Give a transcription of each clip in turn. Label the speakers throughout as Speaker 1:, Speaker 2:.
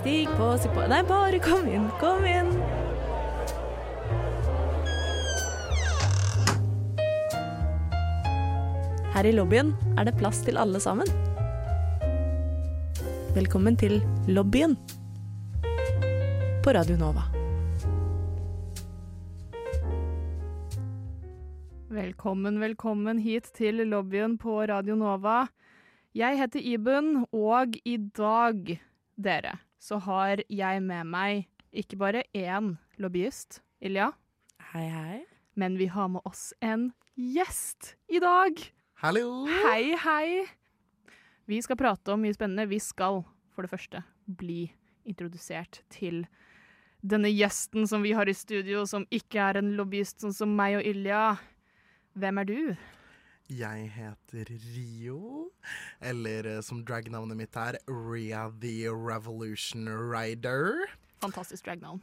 Speaker 1: Stig på, stig på Nei, bare kom inn, kom inn. Her i lobbyen er det plass til alle sammen. Velkommen til lobbyen på Radio Nova.
Speaker 2: Velkommen, velkommen hit til lobbyen på Radio Nova. Jeg heter Iben, og i dag, dere, så har jeg med meg ikke bare én lobbyist, Ilja,
Speaker 1: Hei, hei.
Speaker 2: men vi har med oss en gjest i dag.
Speaker 3: Hallo!
Speaker 2: Hei, hei! Vi skal prate om mye spennende. Vi skal for det første bli introdusert til denne gjesten som vi har i studio, som ikke er en lobbyist sånn som meg og Ilja. Hvem er du?
Speaker 3: Jeg heter Rio, eller eh, som dragnavnet mitt er, Ria the Revolution Rider.
Speaker 2: Fantastisk dragnavn.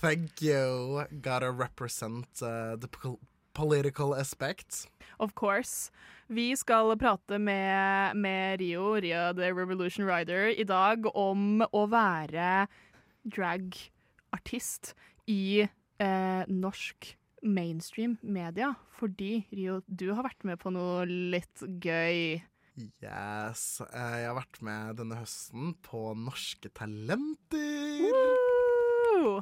Speaker 3: Thank you. Gotta represent uh, the pol political aspect.
Speaker 2: Of course. Vi skal prate med, med Rio, Ria the Revolution Rider, i dag om å være dragartist i eh, norsk mainstream media. Fordi, Rio, du har vært med på noe litt gøy.
Speaker 3: Yes. eh, jeg har vært med denne høsten på Norske Talenter.
Speaker 2: Woo!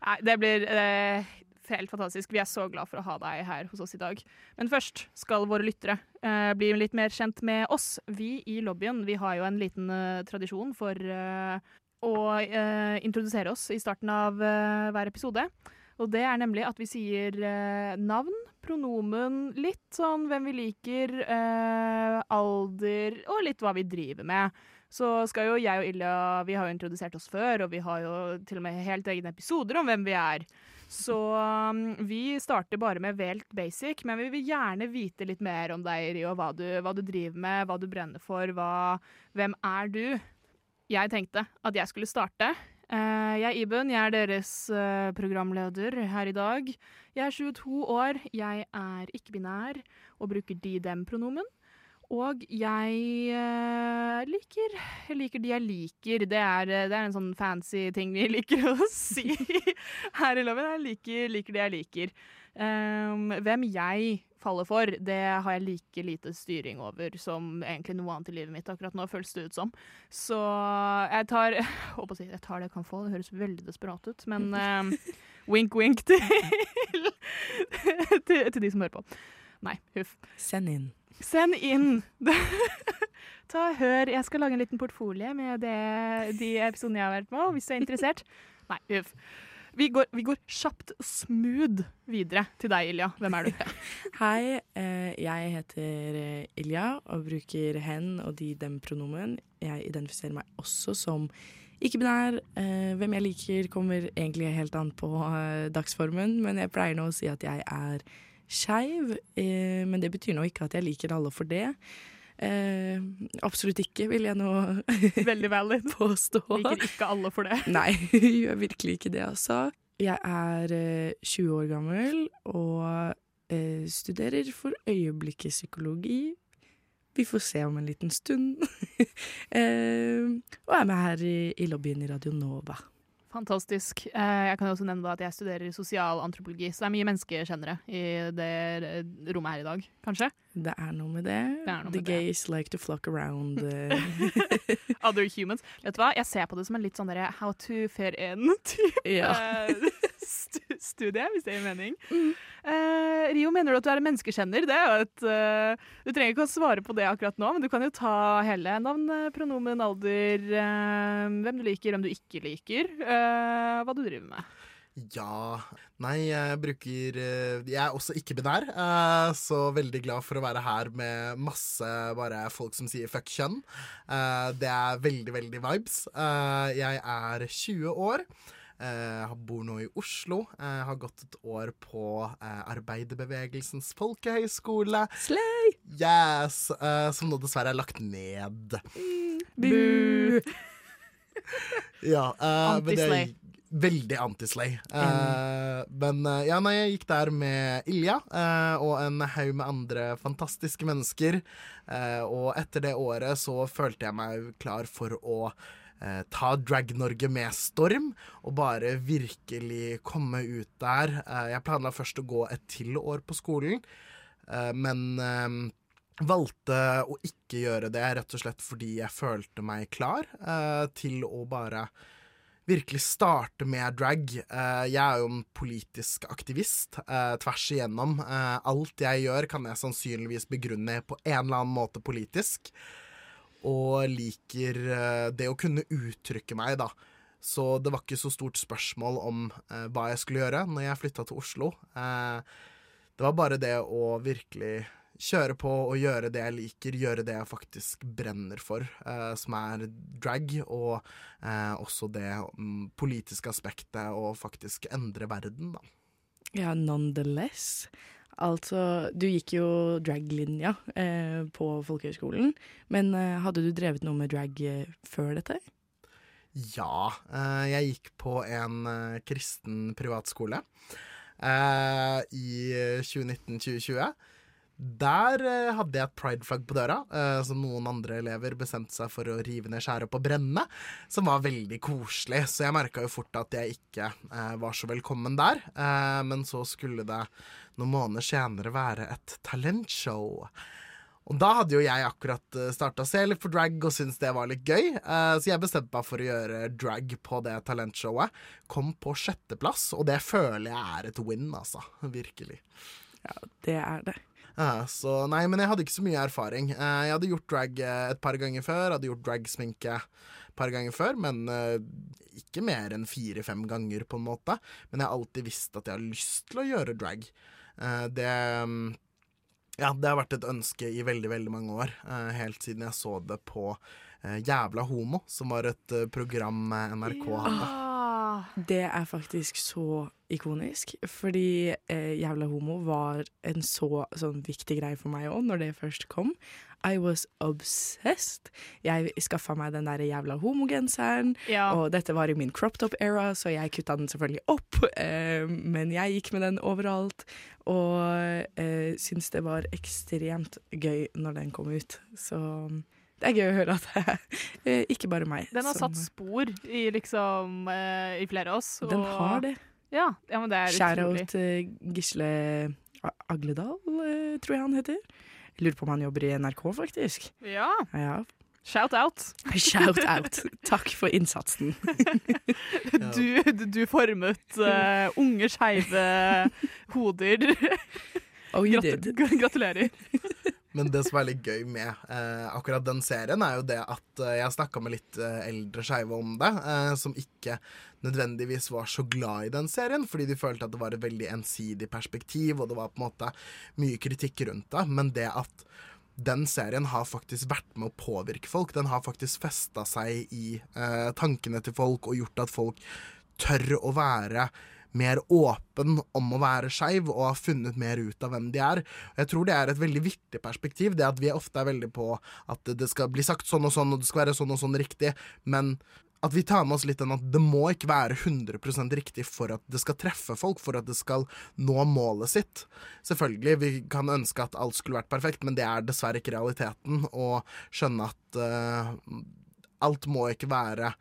Speaker 2: Nei, det blir eh, helt fantastisk. Vi er så glad for å ha deg her hos oss i dag. Men først skal våre lyttere eh, bli litt mer kjent med oss. Vi i lobbyen vi har jo en liten eh, tradisjon for eh, å eh, introdusere oss i starten av hver episode. Og det er nemlig at vi sier eh, navn, pronomen, litt sånn hvem vi liker, eh, alder og litt hva vi driver med. Så skal jo jeg og Ilja Vi har jo introdusert oss før, og vi har jo til og med helt egne episoder om hvem vi er. Så um, vi starter bare med helt basic, men vi vil gjerne vite litt mer om deg, Rio. Hva du, hva du driver med, hva du brenner for, hva, hvem er du? Jeg tenkte at jeg skulle starte. Eh, jeg er Iben, jeg er deres eh, programleder her i dag. Jeg er 22 år, jeg er ikke-binær og bruker de-dem-pronomen. Og jeg eh, liker Jeg liker de jeg liker. Det er, det er en sånn fancy ting vi liker å si her i loven. Jeg liker, liker de jeg liker. Um, hvem jeg faller for, det har jeg like lite styring over som egentlig noe annet i livet mitt akkurat nå, føles det ut som. Så jeg tar håper å si, jeg tar det jeg kan få. Det høres veldig desperat ut, men um, wink, wink til, til, til de som hører på. Nei, huff.
Speaker 1: Send inn.
Speaker 2: Send inn! Ta Hør. Jeg skal lage en liten portfolie med det, de episodene jeg har vært med, hvis du er interessert. Nei, huff. Vi går, vi går kjapt smooth videre til deg, Ilja. Hvem er du?
Speaker 1: Hei, eh, jeg heter eh, Ilja og bruker hen og de dem pronomen. Jeg identifiserer meg også som ikke-binær. Eh, hvem jeg liker kommer egentlig helt an på dagsformen, men jeg pleier nå å si at jeg er skeiv. Men det betyr nå ikke at jeg liker alle for det. Eh, absolutt ikke, vil jeg nå
Speaker 2: Veldig valid.
Speaker 1: påstå.
Speaker 2: Liker ikke alle for det.
Speaker 1: Nei, gjør virkelig ikke det, altså. Jeg er eh, 20 år gammel og eh, studerer for øyeblikket psykologi. Vi får se om en liten stund. eh, og er med her i, i lobbyen i Radio Nova.
Speaker 2: Fantastisk. Eh, jeg kan også nevne at jeg studerer sosialantropologi, så det er mye menneskekjennere i det rommet her i dag, kanskje?
Speaker 1: Det er noe med det.
Speaker 2: Det noe
Speaker 1: The
Speaker 2: med det.
Speaker 1: gays like to flock around. uh.
Speaker 2: Other humans. Vet du hva? Jeg ser på det som en litt sånn derre how to fair in-type
Speaker 1: ja.
Speaker 2: stu studie, hvis det gir mening. Eh, Rio, mener du at du er en menneskekjenner? Det er jo et uh, Du trenger ikke å svare på det akkurat nå, men du kan jo ta hele navn, eh, pronomen, alder, eh, hvem du liker, hvem du ikke liker, eh, hva du driver med.
Speaker 3: Ja Nei, jeg bruker eh, Jeg er også ikke-binær, eh, så veldig glad for å være her med masse bare folk som sier fuck kjønn. Eh, Det er veldig, veldig vibes. Jeg er 20 år. Jeg bor nå i Oslo. Jeg har gått et år på Arbeiderbevegelsens folkehøgskole.
Speaker 1: Slay!
Speaker 3: Yes! Som nå dessverre er lagt ned.
Speaker 2: Bu!
Speaker 3: Ja, uh,
Speaker 2: Anti-slay.
Speaker 3: Veldig anti-slay. Eh, men eh, ja, nei, jeg gikk der med Ilja eh, og en haug med andre fantastiske mennesker. Og etter det året så følte jeg meg klar for å ta Drag-Norge med storm og bare virkelig komme ut der. Jeg planla først å gå et til år på skolen, men valgte å ikke gjøre det rett og slett fordi jeg følte meg klar til å bare virkelig starte med drag. Eh, jeg er jo en politisk aktivist eh, tvers igjennom. Eh, alt jeg gjør, kan jeg sannsynligvis begrunne på en eller annen måte politisk. Og liker det å kunne uttrykke meg, da. Så det var ikke så stort spørsmål om hva jeg skulle gjøre når jeg flytta til Oslo. Det var bare det å virkelig kjøre på og gjøre det jeg liker, gjøre det jeg faktisk brenner for, eh, som er drag, og eh, også det mm, politiske aspektet å faktisk endre verden, da.
Speaker 1: Ja, nonetheless. Altså, du gikk jo drag-linja eh, på folkehøyskolen, men eh, hadde du drevet noe med drag eh, før dette?
Speaker 3: Ja, eh, jeg gikk på en kristen privatskole eh, i 2019-2020. Der eh, hadde jeg et prideflagg på døra, eh, som noen andre elever bestemte seg for å rive ned, skjære opp og brenne. Som var veldig koselig, så jeg merka jo fort at jeg ikke eh, var så velkommen der. Eh, men så skulle det noen måneder senere være et talentshow. Og da hadde jo jeg akkurat starta å se litt på drag og syntes det var litt gøy, eh, så jeg bestemte meg for å gjøre drag på det talentshowet. Kom på sjetteplass, og det føler jeg er et win, altså. Virkelig.
Speaker 1: Ja, det er det.
Speaker 3: Så nei, men jeg hadde ikke så mye erfaring. Eh, jeg hadde gjort drag eh, et par ganger før, hadde gjort dragsminke et par ganger før, men eh, ikke mer enn fire-fem ganger, på en måte. Men jeg har alltid visst at jeg har lyst til å gjøre drag. Det Ja, det har vært et ønske i veldig, veldig mange år. helt siden jeg så det på Jævla homo, som var et program NRK hadde.
Speaker 1: Det er faktisk så ikonisk, fordi eh, Jævla homo var en så sånn viktig greie for meg òg, når det først kom. I was obsessed. Jeg skaffa meg den der jævla homogenseren,
Speaker 2: Ja.
Speaker 1: og dette var i min crop top era, så jeg kutta den selvfølgelig opp, eh, men jeg gikk med den overalt, og eh, syntes det var ekstremt gøy når den kom ut. Så det er gøy å høre at det er eh, ikke bare meg.
Speaker 2: Den har
Speaker 1: som-
Speaker 2: satt spor i liksom eh, i flere av oss.
Speaker 1: Den har det.
Speaker 2: Ja, ja men det er.
Speaker 1: Shout-out Gisle Agledal, eh, tror jeg han heter. Jeg lurer på om han jobber i NRK, faktisk.
Speaker 2: Ja,
Speaker 1: Ja.
Speaker 2: shout out.
Speaker 1: Shout-out. Takk for innsatsen.
Speaker 2: Du, du, formet uh, unge, skeive hoder.
Speaker 1: Oh, you
Speaker 2: Grat
Speaker 1: did.
Speaker 2: gratulerer.
Speaker 3: Men det som er litt gøy med eh, akkurat den serien, er jo det at eh, jeg snakka med litt eh, eldre skeive om det, eh, som ikke nødvendigvis var så glad i den serien, fordi de følte at det var et veldig ensidig perspektiv, og det var på en måte mye kritikk rundt det. Men det at den serien har faktisk vært med å påvirke folk. Den har faktisk festa seg i eh, tankene til folk og gjort at folk tør å være mer åpen om å være skeiv og har funnet mer ut av hvem de er. Jeg tror det er et veldig viktig perspektiv, det at vi ofte er veldig på at det skal bli sagt sånn og sånn, og det skal være sånn og sånn riktig, men at vi tar med oss litt den at det må ikke være 100% riktig for at det skal treffe folk, for at det skal nå målet sitt. Selvfølgelig, vi kan ønske at alt skulle vært perfekt, men det er dessverre ikke realiteten. Å skjønne at eh, alt må ikke være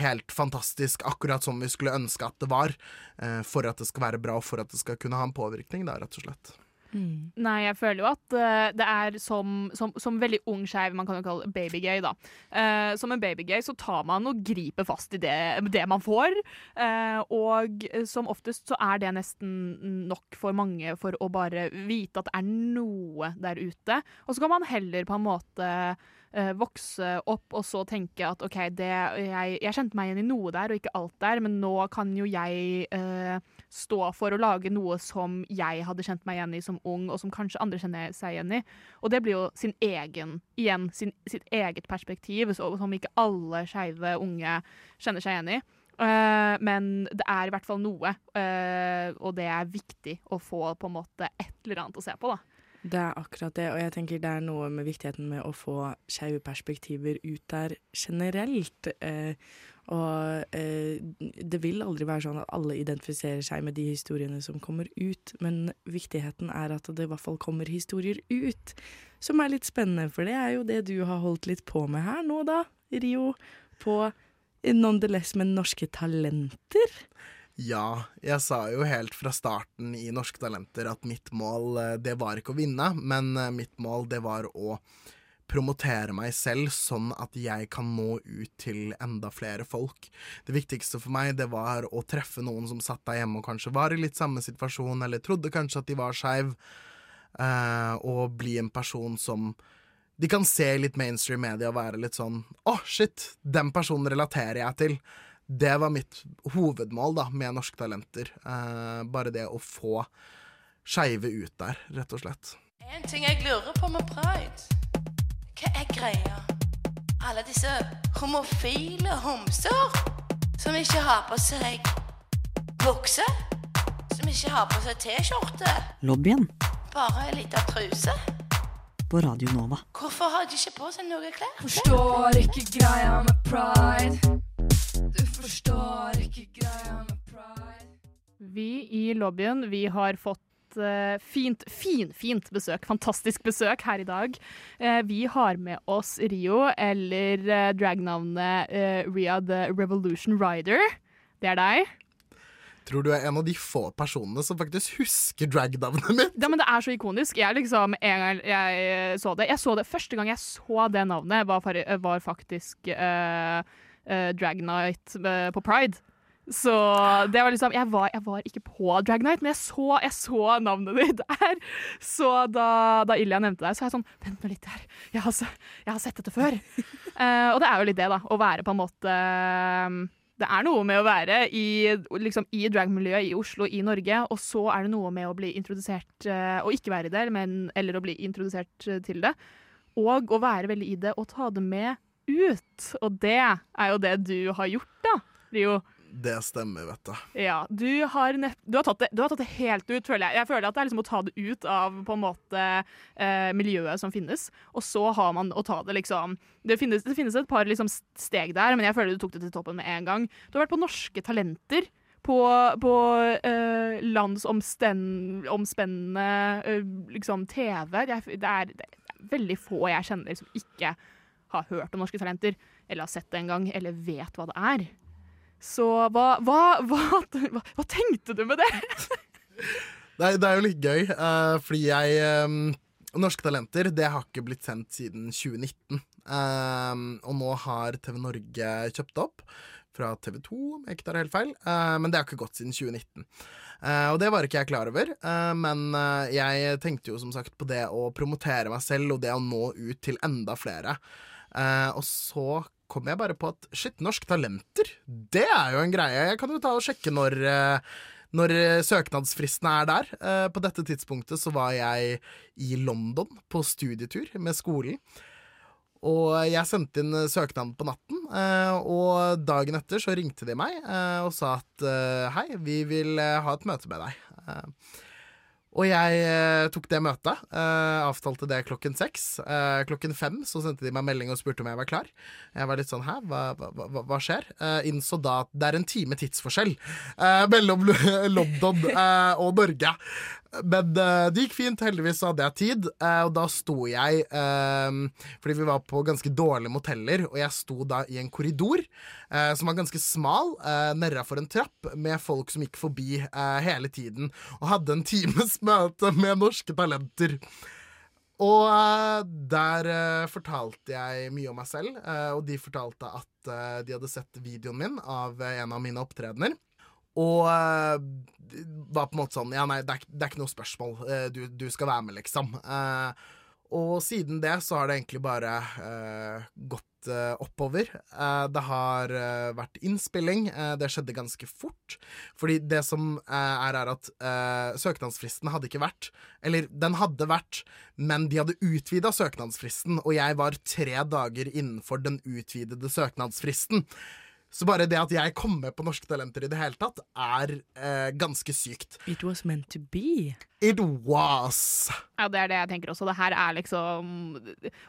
Speaker 3: helt fantastisk, akkurat som vi skulle ønske at det var, eh, for at det skal være bra, og for at det skal kunne ha en påvirkning, da, rett og slett.
Speaker 1: Mm.
Speaker 2: Nei, jeg føler jo at uh, det er som, som, som veldig ung skeiv, man kan jo kalle babygay, da. Uh, som en babygay så tar man og griper fast i det, det man får. Uh, og som oftest så er det nesten nok for mange for å bare vite at det er noe der ute. Og så kan man heller på en måte eh, vokse opp og så tenke at OK, det, jeg, jeg kjente meg igjen i noe der og ikke alt der, men nå kan jo jeg eh, stå for å lage noe som jeg hadde kjent meg igjen i som ung, og som kanskje andre kjenner seg igjen i. Og det blir jo sin egen, igjen, sin, sitt eget perspektiv, så, som ikke alle skeive unge kjenner seg igjen i. Eh, men det er i hvert fall noe, eh, og det er viktig å få på en måte et eller annet å se på, da.
Speaker 1: Det er akkurat det, og jeg tenker det er noe med viktigheten med å få skeive perspektiver ut der generelt. Eh, og eh, det vil aldri være sånn at alle identifiserer seg med de historiene som kommer ut, men viktigheten er at det i hvert fall kommer historier ut som er litt spennende, for det er jo det du har holdt litt på med her nå, da. Rio, på Nonetheless med Norske Talenter.
Speaker 3: Ja, jeg sa jo helt fra starten i Norske Talenter at mitt mål, eh, det var ikke å vinne, men eh, mitt mål, det var å promotere meg selv sånn at jeg kan nå ut til enda flere folk. Det viktigste for meg, det var å treffe noen som satt der hjemme og kanskje var i litt samme situasjon, eller trodde kanskje at de var skeiv, eh, og bli en person som de kan se litt mainstream media og være litt sånn Å, oh, shit, den personen relaterer jeg til. Det var mitt hovedmål da, med Norske Talenter. Eh, bare det å få skeive ut der, rett og slett.
Speaker 4: En ting jeg lurer på med pride. Hva er greia? Alle disse homofile homser som ikke har på seg bukse? Som ikke har på seg T-skjorte?
Speaker 5: Lobbyen
Speaker 4: Bare ei lita truse?
Speaker 5: på Radio Nova.
Speaker 4: Hvorfor har de ikke på seg noe klær?
Speaker 6: Forstår ikke greia med pride. Forstår ikke greia med pride.
Speaker 2: Vi i lobbyen vi har fått eh, fint, fin, fint besøk. Fantastisk besøk her i dag. Eh, vi har med oss Rio, eller uh, dragnavnet Ria the Revolution Rider. Det er deg.
Speaker 3: Tror du er en av de få personene som faktisk husker dragnavnet mitt?
Speaker 2: Ja, men Det er så ikonisk. Jeg liksom, en gang jeg så det, jeg så det Første gang jeg så det navnet, var, var faktisk uh, uh, Drag Night på Pride. Så det var liksom Jeg var, jeg var ikke på Drag Night, men jeg så, jeg så, navnet ditt der. Så da, da Ilja nevnte deg, så er jeg sånn Vent nå litt her. Jeg har, jeg har sett dette før. uh, og det er jo litt det, da. Å være på en måte det er noe med å være i, liksom, i dragmiljøet i Oslo, i Norge, og så er det noe med å bli introdusert uh, og ikke være i det, men, eller å bli introdusert uh, til det. Og å være veldig i det og ta det med ut. Og det er jo det du har gjort, da, Rio.
Speaker 3: Det stemmer, vet du.
Speaker 2: Ja, du har, du, har det, du har, tatt det, helt ut, føler jeg. Jeg føler at det er liksom å ta det ut av på en måte eh, miljøet som finnes, og så har man å ta det liksom Det finnes, det finnes et par liksom, steg der, men jeg føler du tok det til toppen med en gang. Du har vært på Norske Talenter. På, på eh, landsomspennende eh, liksom TV. Det er, det er, veldig få jeg kjenner som ikke har hørt om Norske Talenter, eller har sett det en gang, eller vet hva det er. Så hva, hva, hva, hva tenkte du med det?
Speaker 3: Nei, det er jo litt gøy, uh, fordi jeg um, Norske Talenter det har ikke blitt sendt siden 2019. Uh, og nå har TV Norge kjøpt opp fra TV 2, om jeg ikke tar helt feil. Uh, men det har ikke gått siden 2019. Uh, og det var ikke jeg klar over, uh, men jeg tenkte jo som sagt på det å promotere meg selv og det å nå ut til enda flere. Og så kom jeg bare på at shit, Norsk Talenter, det er jo en greie. Jeg kan jo ta og sjekke når, eh, når søknadsfristene er der. Eh, på dette tidspunktet så var jeg i London på studietur med skolen. Og jeg sendte inn søknaden på natten, eh, og dagen etter så ringte de meg og sa at hei, vi vil ha et møte med deg. Og jeg eh, tok det møtet. Eh, avtalte det klokken seks. Eh, klokken fem så sendte de meg melding og spurte om jeg var klar. Jeg var litt sånn hæ, hva, hva, hva, skjer? Eh, innså da at det er en time tidsforskjell eh, mellom London eh, og Norge. Men uh, det gikk fint. Heldigvis hadde jeg tid. Uh, og da sto jeg uh, Fordi vi var på ganske dårlige moteller, og jeg sto da i en korridor som var ganske smal, uh, nedafor en trapp, med folk som gikk forbi hele tiden, og hadde en times møte med norske talenter. Og der fortalte jeg mye om meg selv, og de fortalte at de hadde sett videoen min av en av mine opptredener. Og uh, var på en måte sånn Ja, nei, det er, det er ikke noe spørsmål. Uh, du, du, skal være med, liksom. Uh, og siden det så har det egentlig bare gått oppover. det har vært innspilling. det skjedde ganske fort. Fordi det som er, er at søknadsfristen hadde ikke vært Eller den hadde vært, men de hadde utvida søknadsfristen, og jeg var tre dager innenfor den utvidede søknadsfristen. Så bare det at jeg kom med på Norske Talenter i det hele tatt, er eh, ganske sykt.
Speaker 1: It was meant to be.
Speaker 3: It was.
Speaker 2: Ja, det er det jeg tenker også. Det her er liksom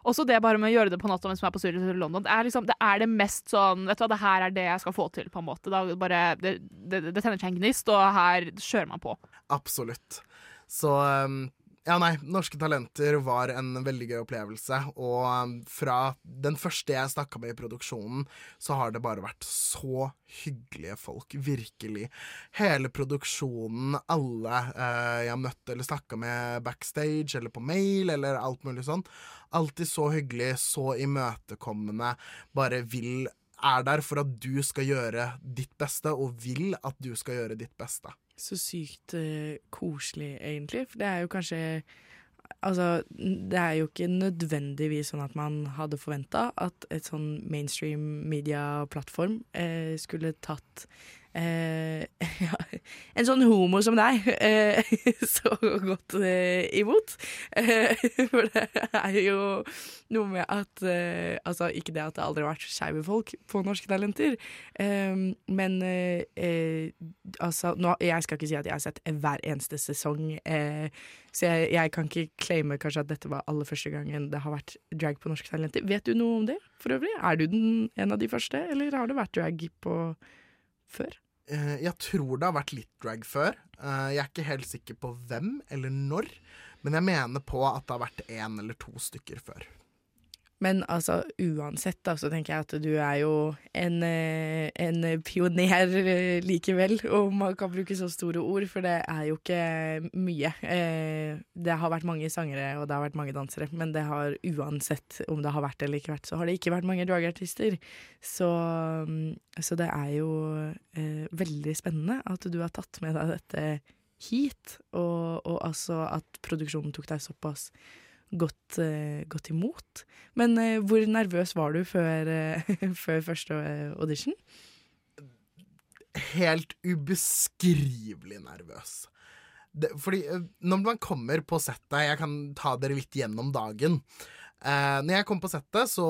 Speaker 2: Også det bare med å gjøre det på natta mens man er på tur til London. Det er liksom, det er det mest sånn Vet du hva, det her er det jeg skal få til, på en måte. Da bare, det, det, det tenner seg en gnist, og her kjører man på.
Speaker 3: Absolutt. Så um, ja, nei, Norske Talenter var en veldig gøy opplevelse. Og um, fra den første jeg snakka med i produksjonen, så har det bare vært så hyggelige folk. Virkelig. Hele produksjonen, alle eh, jeg har møtt eller snakka med backstage eller på mail eller alt mulig sånn. Alltid så hyggelig, så imøtekommende. Bare vil er der for at du skal gjøre ditt beste, og vil at du skal gjøre ditt beste.
Speaker 1: Så sykt uh, koselig, egentlig. For det er jo kanskje Altså, det er jo ikke nødvendigvis sånn at man hadde forventa at et sånn mainstream media-plattform eh, skulle tatt eh, ja, en sånn homo som deg uh, så godt uh, imot. For det er jo noe med at Altså, ikke det at det aldri har vært skeive folk på Norske Talenter, men altså nå, Jeg skal ikke si at jeg har sett hver eneste sesong, så jeg, jeg kan ikke claime kanskje at dette var aller første gangen det har vært drag på Norske Talenter. Vet du noe om det, for øvrig? Er du den, en av de første, eller har det vært drag på før?
Speaker 3: Eh, jeg tror det har vært litt drag før. Eh, jeg er ikke helt sikker på hvem eller når, men jeg mener på at det har vært én eller to stykker før.
Speaker 1: Men altså, uansett, da, så tenker jeg at du er jo en, eh, en pioner eh, likevel, om man kan bruke så store ord, for det er jo ikke mye. Eh, Det har vært mange sangere, og det har vært mange dansere, men det har uansett om det har vært eller ikke vært, så har det ikke vært mange dragartister. Så, mm, så det er jo veldig spennende at du har tatt med deg dette hit, og, og altså at produksjonen tok deg såpass godt, eh, godt imot. Men eh, hvor nervøs var du før, eh, før første audition?
Speaker 3: Helt ubeskrivelig nervøs. Det, fordi når man kommer på settet Jeg kan ta dere litt gjennom dagen. Eh, når jeg kom på settet, så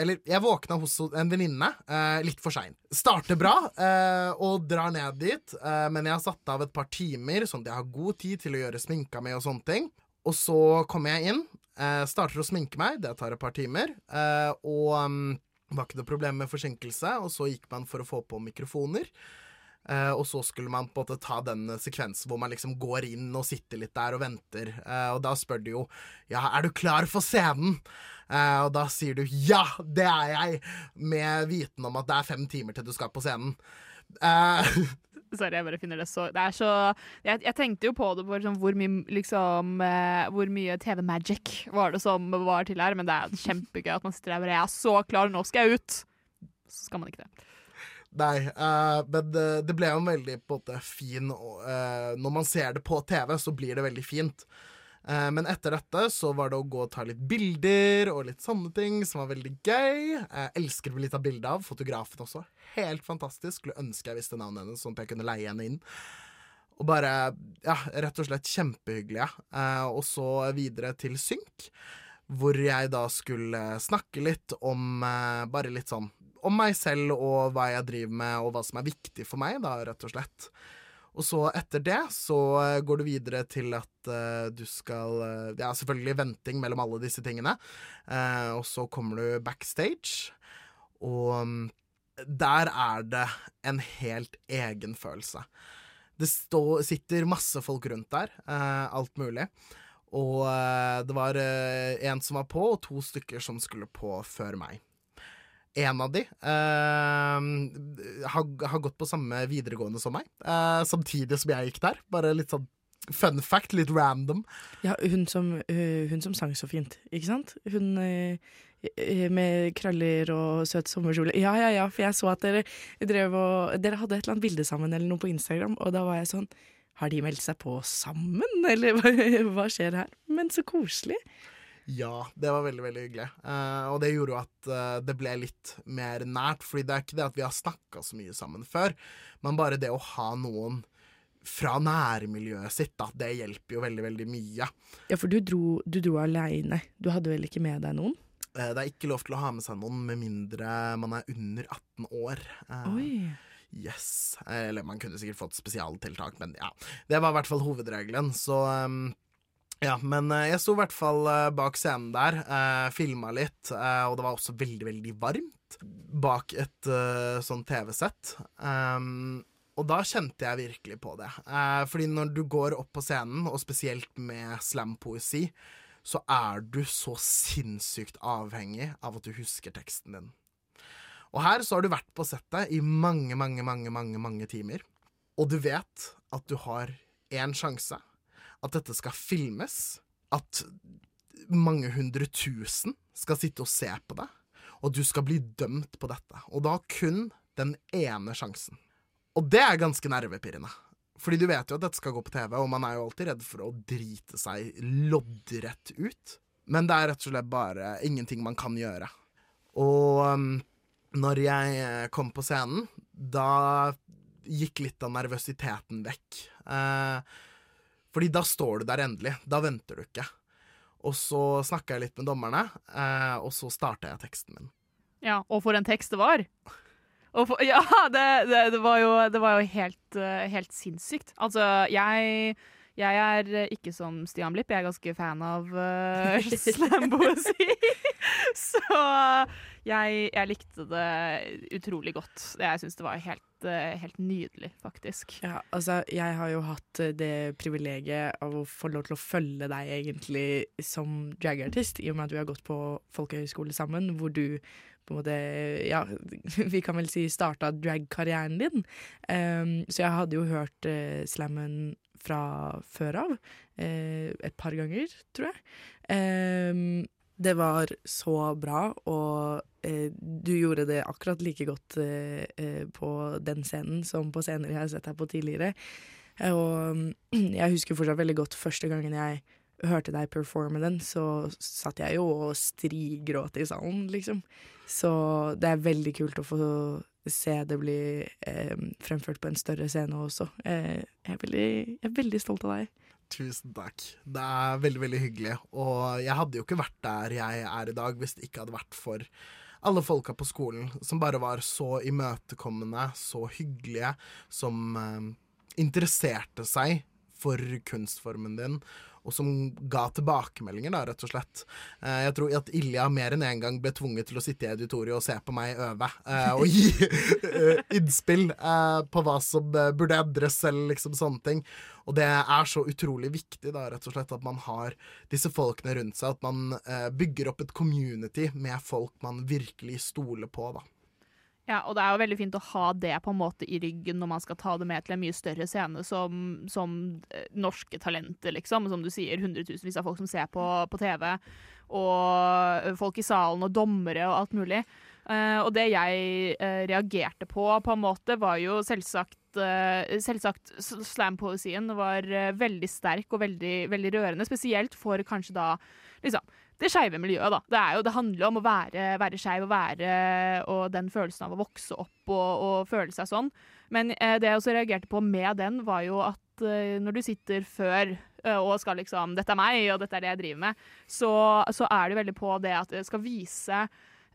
Speaker 3: Eller jeg våkna hos en venninne eh, litt for sein. Starter bra eh, og drar ned dit, men jeg har satt av et par timer, sånn at jeg har god tid til å gjøre sminka mi og sånne ting. Og så kommer jeg inn, eh, starter å sminke meg, det tar et par timer, eh, og um, var ikke noe problem med forsinkelse, og så gikk man for å få på mikrofoner. Eh, og så skulle man på en måte ta den sekvensen hvor man liksom går inn og sitter litt der og venter. Eh, og da spør du jo ja, er du klar for scenen? Eh, og da sier du ja, det er jeg, med viten om at det er fem timer til du skal på scenen. Eh,
Speaker 2: Sorry, jeg bare finner det så Det er så Jeg, jeg tenkte jo på det på liksom, hvor mye liksom eh, Hvor mye TV-magic var det som var til her, men det er kjempegøy at man sitter der og bare er så klar, nå skal jeg ut! Så skal man ikke det.
Speaker 3: Nei, uh, men det, det ble jo en veldig på en måte fin eh, Når man ser det på TV, så blir det veldig fint. Eh, men etter dette så var det å gå og ta litt bilder og litt sånne ting, som var veldig gøy. Jeg elsker å bli tatt bilde av. Fotografen også. Helt fantastisk. Skulle ønske jeg visste navnet hennes, sånn at jeg kunne leie henne inn. Og bare, ja, rett og slett kjempehyggelige. Eh, og så videre til Synk, hvor jeg da skulle snakke litt om eh, bare litt sånn om meg selv og hva jeg driver med, og hva som er viktig for meg, da, rett og slett. Og så etter det så eh, går du videre til at uh, du skal eh, Det er selvfølgelig venting mellom alle disse tingene. Uh, og så kommer du backstage, og um, der er det en helt egen følelse. Det stå, sitter masse folk rundt der, alt mulig. Og det var en som var på, og to stykker som skulle på før meg. En av de eh, har, har gått på samme videregående som meg, eh, samtidig som jeg gikk der. Bare litt sånn fun fact, litt random.
Speaker 1: Ja, hun som, øh, hun som sang så fint, ikke sant? Hun øh, med krøller og søt sommerkjole. Ja, ja, ja, for jeg så at dere drev og Dere hadde et eller annet bilde sammen eller noe på Instagram, og da var jeg sånn Har de meldt seg på sammen, eller hva, hva skjer her? Men så koselig.
Speaker 3: Ja, det var veldig, veldig hyggelig. Uh, og det gjorde jo at uh, det ble litt mer nært, fordi det er ikke det at vi har snakka så mye sammen før, men bare det å ha noen fra nærmiljøet sitt, da, det hjelper jo veldig, veldig mye.
Speaker 1: Ja, for du dro, du dro aleine. Du hadde vel ikke med deg noen?
Speaker 3: Uh, det er ikke lov til å ha med seg noen med mindre man er under 18 år.
Speaker 1: Oi.
Speaker 3: Yes. Eller man kunne sikkert fått spesialtiltak, men ja. Det var i hvert fall hovedregelen, så um, ja, men eh, jeg sto i hvert fall eh, bak scenen der, eh, filma litt, eh, og det var også veldig, veldig varmt bak et eh, sånn TV-sett. Um, Og da kjente jeg virkelig på det. Eh, fordi når du går opp på scenen, og spesielt med slampoesi, så er du så sinnssykt avhengig av at du husker teksten din. Og her så har du vært på settet i mange, mange, mange, mange, mange timer. Og du vet at du har én sjanse. At dette skal filmes. At mange hundre tusen skal sitte og se på det. Og du skal bli dømt på dette. Og da kun den ene sjansen. Og det er ganske nervepirrende. Fordi du vet jo at dette skal gå på TV, og man er jo alltid redd for å drite seg loddrett ut. Men det er rett og slett bare ingenting man kan gjøre. Og um, når jeg kom på scenen, da gikk litt av nervøsiteten vekk. Eh, fordi da står du der endelig. Da venter du ikke. Og så snakka jeg litt med dommerne, eh, og så starta jeg teksten min.
Speaker 2: Ja, og for en tekst det var. For, ja, det, det, det, var jo, det var jo helt, eh, helt sinnssykt. Altså, jeg, jeg er ikke som Stian Blipp, jeg er ganske fan av uh, slampoesi. Så jeg, jeg, likte det utrolig godt. Jeg syns det var helt, eh, helt, nydelig, faktisk.
Speaker 1: Ja, altså, jeg har jo hatt det privilegiet av å få lov til å følge deg egentlig som dragartist, i og med at vi har gått på folkehøyskole sammen, hvor du på en måte Ja, vi kan vel si starta drag-karrieren din. Um, så jeg hadde jo hørt uh, slammen fra før av. Uh, et par ganger, tror jeg. Um, det var så bra, og uh, du gjorde det akkurat like godt på den scenen som på scener jeg har sett deg på tidligere. Og jeg husker fortsatt veldig godt første gangen jeg hørte deg performe den, så satt jeg jo og strigråt i salen, liksom. Så det er veldig kult å få se det bli eh, fremført på en større scene også. Eh, jeg, er veldig, jeg, er veldig, stolt av deg.
Speaker 3: Tusen takk. Det er veldig, veldig hyggelig. Og jeg hadde jo ikke vært der jeg er i dag hvis det ikke hadde vært for alle folka på skolen som bare var så imøtekommende, så hyggelige, som eh, interesserte seg for kunstformen din, og som ga tilbakemeldinger, da, rett og slett. Eh, jeg tror at Ilja mer enn én en gang ble tvunget til å sitte i auditoriet og se på meg øve, eh, og gi eh, innspill på hva som burde endres, eller liksom sånne ting. Og det er så utrolig viktig, da, rett og slett, at man har disse folkene rundt seg, at man bygger opp et community med folk man virkelig stoler på, da.
Speaker 2: Ja, og det er jo veldig fint å ha det på en måte i ryggen når man skal ta det med til en mye større scene som, som eh, norske talenter, liksom. Som du sier, hundretusenvis av folk som ser på, på, TV. Og folk i salen og dommere og alt mulig. Uh, og det jeg uh, reagerte på, på en måte, var jo selvsagt Selvsagt slampoesien var veldig sterk og veldig, veldig rørende. Spesielt for kanskje da liksom det skeive miljøet, da. Det, jo, det, handler om å være, være skeiv og være Og den følelsen av å vokse opp og, og føle seg sånn. Men eh, det jeg også reagerte på med den, var jo at eh, når du sitter før eh, og skal liksom 'Dette er meg, og dette er det jeg driver med', så, så er du veldig på det at det skal vise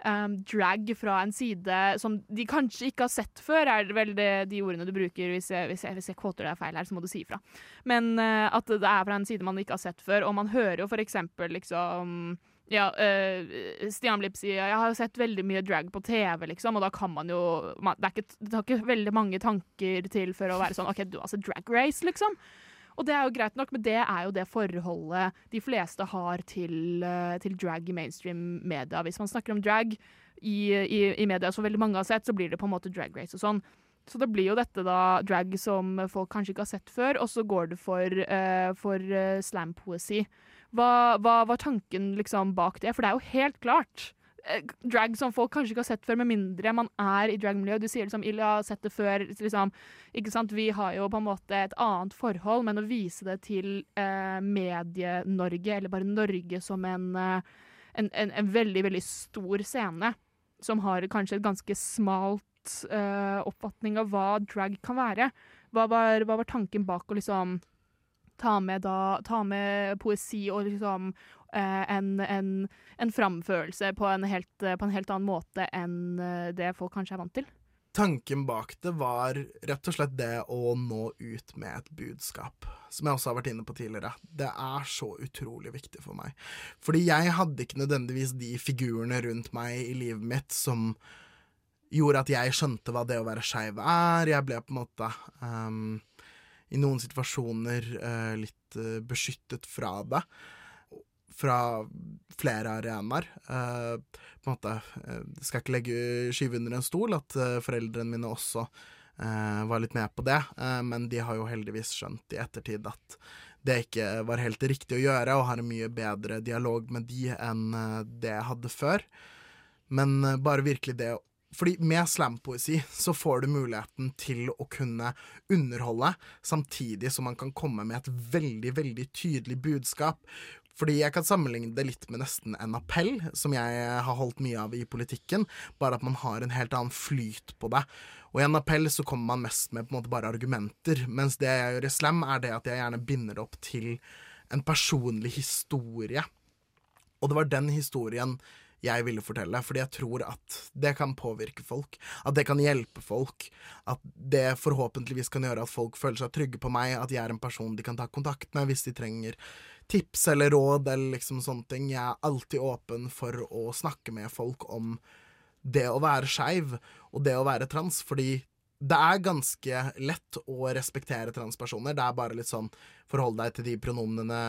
Speaker 2: um, drag fra en side som de kanskje ikke har sett før, er vel det, de ordene du bruker. Hvis jeg, hvis jeg, hvis jeg kvoter deg feil her, så må du si ifra. Men uh, at det er fra en side man ikke har sett før. Og man hører jo for eksempel liksom ja, uh, Stian Blipp sier jeg har sett veldig mye drag på TV, liksom, og da kan man jo man, det, ikke, det tar ikke veldig mange tanker til for å være sånn OK, du har sett drag race, liksom. Og det er jo greit nok, men det er jo det forholdet de fleste har til, uh, til drag i mainstream media. Hvis man snakker om drag i, i, i, media som veldig mange har sett, så blir det på en måte drag race og sånn. Så det blir jo dette da drag som folk kanskje ikke har sett før, og så går det for, uh, for uh, slampoesi. Hva, hva var tanken liksom bak det? For det er jo helt klart Eh, drag som folk kanskje ikke har sett før, med mindre man er i dragmiljøet. Du sier liksom 'Ilja har sett det før'. Liksom, ikke sant? Vi har jo på en måte et annet forhold, men å vise det til eh, Medie-Norge, eller bare Norge som en, eh, en, en, en, veldig, veldig stor scene, som har kanskje et ganske smalt eh, oppfatning av hva drag kan være. Hva var, hva var tanken bak å liksom ta med, da, ta med poesi og liksom Eh, en, en, en framførelse på en, helt, eh, på en helt annen måte enn eh, det folk kanskje er vant til.
Speaker 3: Tanken bak det var rett og slett det å nå ut med et budskap, som jeg også har vært inne på tidligere. Det er så utrolig viktig for meg. Fordi jeg hadde ikke nødvendigvis de figurene rundt meg i livet mitt som gjorde at jeg skjønte hva det å være skeiv er. Jeg ble på en måte um, i noen situasjoner uh, litt uh, beskyttet fra det. Fra flere arenaer. Eh, på en måte eh, Skal ikke legge skyve under en stol at eh, foreldrene mine også var litt med på det, men de har jo heldigvis skjønt i ettertid at det ikke var helt riktig å gjøre, og har en mye bedre dialog med de enn det jeg hadde før. Men bare virkelig det fordi med slampoesi så får du muligheten til å kunne underholde, samtidig som man kan komme med et veldig, veldig tydelig budskap. Fordi jeg kan sammenligne det litt med nesten en appell, som jeg har holdt mye av i politikken, bare at man har en helt annen flyt på det. Og i en appell så kommer man mest med på en måte bare argumenter, mens det jeg gjør i slam, er det at jeg gjerne binder det opp til en personlig historie. Og det var den historien jeg ville fortelle, fordi jeg tror at det kan påvirke folk. At det kan hjelpe folk. At det forhåpentligvis kan gjøre at folk føler seg trygge på meg, at jeg er en person de kan ta kontakt med hvis de trenger tips eller råd eller liksom sånne ting. Jeg er alltid åpen for å snakke med folk om det å være skeiv og det å være trans, fordi det er ganske lett å respektere transpersoner. Det er bare litt sånn forhold deg til de pronomenene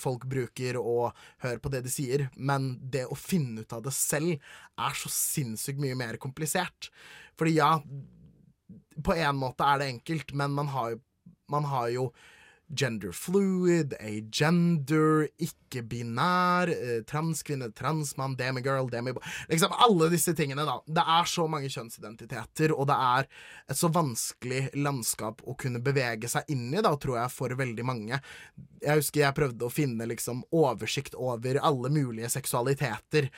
Speaker 3: folk bruker, og hør på det de sier. Men det å finne ut av det selv er så sinnssykt mye mer komplisert. Fordi ja, på en måte er det enkelt, men man har jo, man har jo gender fluid, agender, ikke-binær, eh, transkvinne, transmann, demigirl, demiboy Liksom alle disse tingene, da. Det er så mange kjønnsidentiteter, og det er et så vanskelig landskap å kunne bevege seg inn i, da, tror jeg, for veldig mange. Jeg husker jeg prøvde å finne liksom oversikt over alle mulige seksualiteter.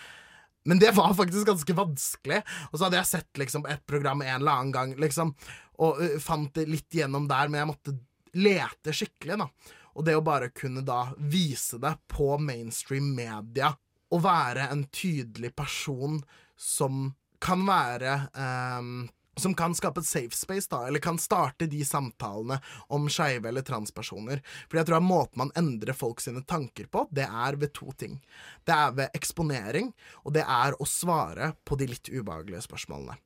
Speaker 3: Men det var faktisk ganske vanskelig. Og så hadde jeg sett liksom et program en eller annen gang, liksom, og uh, fant det litt gjennom der, men jeg måtte lete skikkelig, da. Og det å bare kunne da vise det på mainstream media, og være en tydelig person som kan være ehm, som kan skape et safe space, da, eller kan starte de samtalene om skeive eller transpersoner. Fordi jeg tror at måten man endrer folk sine tanker på, det er ved to ting. Det er ved eksponering, og det er å svare på de litt ubehagelige spørsmålene.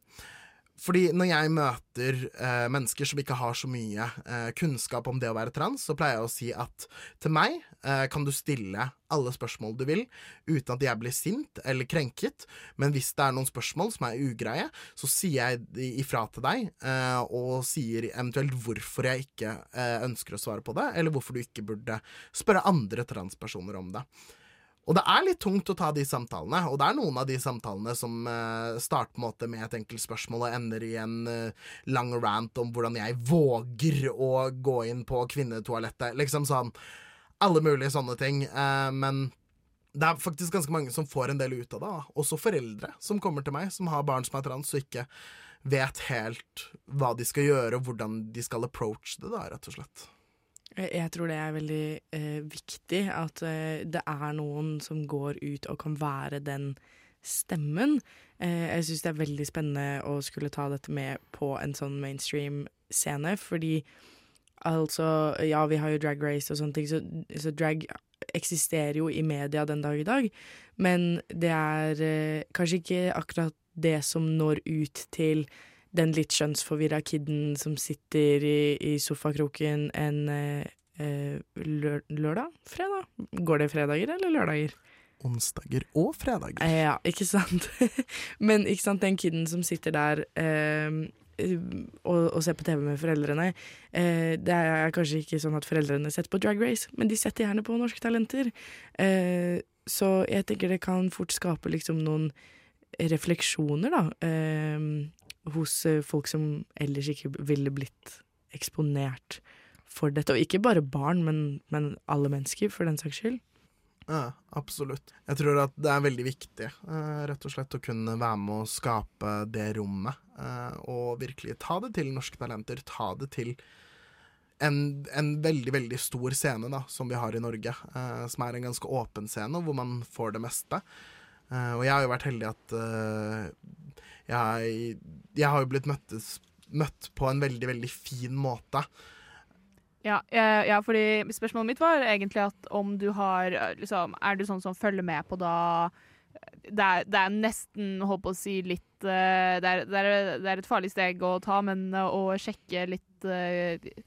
Speaker 3: Fordi når jeg møter eh, mennesker som ikke har så mye eh, kunnskap om det å være trans, så pleier jeg å si at til meg eh, kan du stille alle spørsmål du vil, uten at jeg blir sint eller krenket. Men hvis det er noen spørsmål som er ugreie, så sier jeg ifra til deg, eh, og sier eventuelt hvorfor jeg ikke eh, ønsker å svare på det, eller hvorfor du ikke burde spørre andre transpersoner om det. Og det er litt tungt å ta de samtalene, og det er noen av de samtalene som uh, starter måte med et enkelt spørsmål og ender i en uh, lang rant om hvordan jeg våger å gå inn på kvinnetoalettet. Liksom sånn Alle mulige sånne ting. Uh, men det er faktisk ganske mange som får en del ut av det. Også foreldre som kommer til meg, som har barn som er trans, og ikke vet helt hva de skal gjøre, og hvordan de skal approach det, da, rett og slett.
Speaker 1: Jeg jeg tror det er veldig eh, viktig at eh, det er noen som går ut og kan være den stemmen. Eh, jeg syns det er veldig spennende å skulle ta dette med på en sånn mainstream-scene, fordi altså Ja, vi har jo Drag Race og sånne ting, så, så drag eksisterer jo i media den dag i dag, men det er eh, kanskje ikke akkurat det som når ut til den litt skjønnsforvirra kiden som sitter i, i sofakroken en eh, lør, lørdag? Fredag? Går det fredager eller lørdager?
Speaker 3: Onsdager og fredager.
Speaker 1: Eh, ja, ikke sant? Men ikke sant, den kiden som sitter der eh, og, og ser på TV med foreldrene eh, Det er kanskje ikke sånn at foreldrene setter på Drag Race, men de setter gjerne på Norske Talenter. Eh, så jeg tenker det kan fort skape liksom noen refleksjoner, da. Hos eh, folk som ellers ikke ville blitt eksponert for dette. Og ikke bare barn, men, men alle mennesker, for den saks skyld.
Speaker 3: Ja, absolutt. Jeg tror at det er veldig viktig, eh, rett og slett, å kunne være med å skape det rommet. eh, og virkelig ta det til Norske Talenter. Ta det til en, en veldig, veldig stor scene, da, som vi har i Norge. som er en ganske åpen scene, hvor man får det meste. Og jeg har jo vært heldig at jeg, jeg har jo blitt møttes, møtt på en veldig, veldig fin måte.
Speaker 2: Ja, eh, ja, fordi spørsmålet mitt var egentlig at om du har eh, liksom, Er du sånn som følger med på da eh, det, er, det er nesten, holdt på å si, litt det, er, det, er, et farlig steg å ta, men å sjekke litt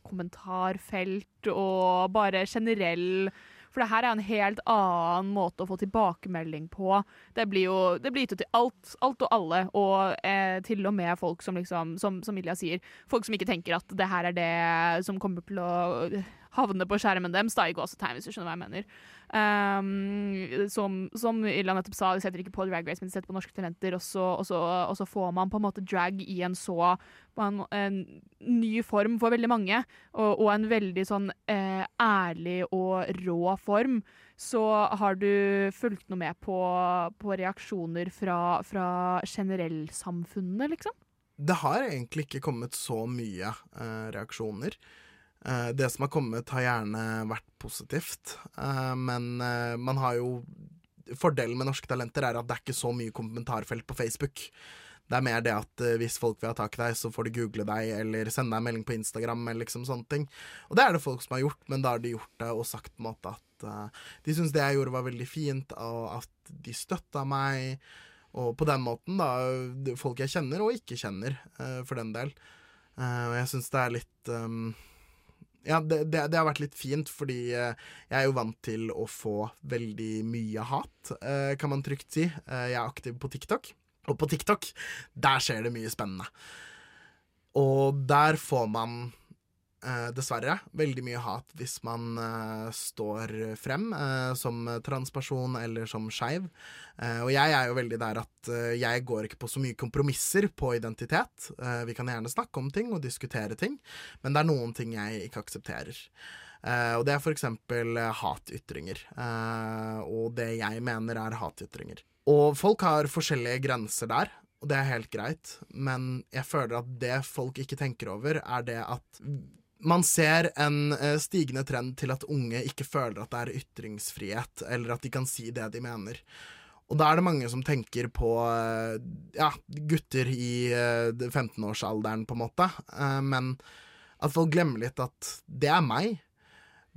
Speaker 2: kommentarfelt og bare generell For det her er en helt annen måte å få tilbakemelding på. Det blir jo det blir gitt ut til alt, alt og alle, og eh, til og med folk som liksom, som, som Ilja sier, folk som ikke tenker at det her er det som kommer til å havne på skjermen deres, da i gåsetegn, hvis du skjønner hva jeg mener. Um, som, som Illa nettopp sa, de setter ikke på Drag Race, men de setter på Norske Talenter, og så, og så, og så får man på en måte drag i en så en, en ny form for veldig mange, og, og en veldig sånn eh, ærlig og rå form. Så har du fulgt noe med på, på reaksjoner fra, fra generellsamfunnet, liksom?
Speaker 3: Det har egentlig ikke kommet så mye eh, reaksjoner. Eh, det som har kommet, har gjerne vært positivt, eh, men eh, man har jo Fordelen med Norske Talenter er at det er ikke så mye kommentarfelt på Facebook. Det er mer det at hvis folk vil ha tak i deg, så får de google deg eller sende deg en melding på Instagram. eller liksom sånne ting. Og det er det folk som har gjort, men da har de gjort det og sagt på en måte at uh, de syns det jeg gjorde var veldig fint, og at de støtta meg. Og på den måten, da. Folk jeg kjenner og ikke kjenner, uh, for den del. Uh, og jeg syns det er litt um, ja, det, det, det har vært litt fint, fordi eh, jeg er jo vant til å få veldig mye hat, eh, kan man trygt si. Eh, jeg er aktiv på TikTok, og på TikTok, der skjer det mye spennende. Og der får man eh, dessverre veldig mye hat hvis man eh, står frem eh, som transperson eller som skeiv. Eh, og jeg er jo veldig der at eh, jeg går ikke på så mye kompromisser på identitet. Eh, vi kan gjerne snakke om ting og diskutere ting, men det er noen ting jeg ikke aksepterer. Og det er eksempel eh, hatytringer. Og det jeg mener er hatytringer. Og folk har forskjellige grenser der, og det er helt greit, men jeg føler at det folk ikke tenker over, er det at man ser en eh, stigende trend til at unge ikke føler at det er ytringsfrihet, eller at de kan si det de mener. Og da er det mange som tenker på eh, ja, gutter i eh, 15-årsalderen, på en måte. Eh, men at folk glemmer litt at det er meg.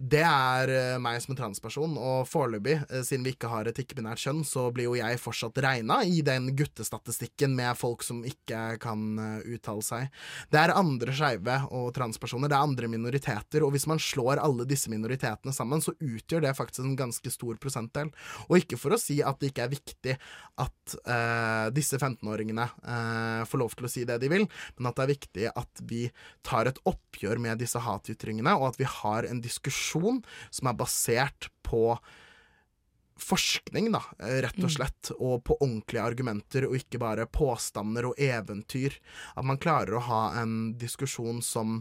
Speaker 3: Det er eh, meg som en transperson, og foreløpig, eh, siden vi ikke har et ikke-binært kjønn, så blir jo jeg fortsatt regna i den guttestatistikken med folk som ikke kan eh, uttale seg. Det er andre skeive og transpersoner, det er andre minoriteter, og hvis man slår alle disse minoritetene sammen, så utgjør det faktisk en ganske stor prosentdel. Og ikke for å si at det ikke er viktig at uh, disse 15-åringene uh, får lov til å si det de vil, men at det er viktig at vi tar et oppgjør med disse hatytringene, og at vi har en diskusjon som er basert på forskning, da, rett og slett, og på ordentlige argumenter, og ikke bare påstander og eventyr. At man klarer å ha en diskusjon som,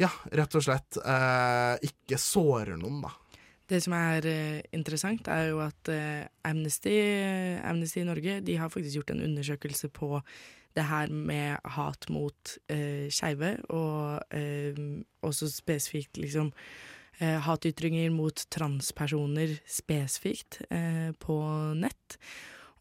Speaker 3: ja, rett og slett eh, ikke sårer noen, da.
Speaker 1: Det som er eh, interessant, er jo at eh, Amnesty, Amnesty Norge de har faktisk gjort en undersøkelse på det her med hat mot eh, skeive, og eh, også spesifikt liksom eh, hatytringer mot transpersoner spesifikt eh, på nett.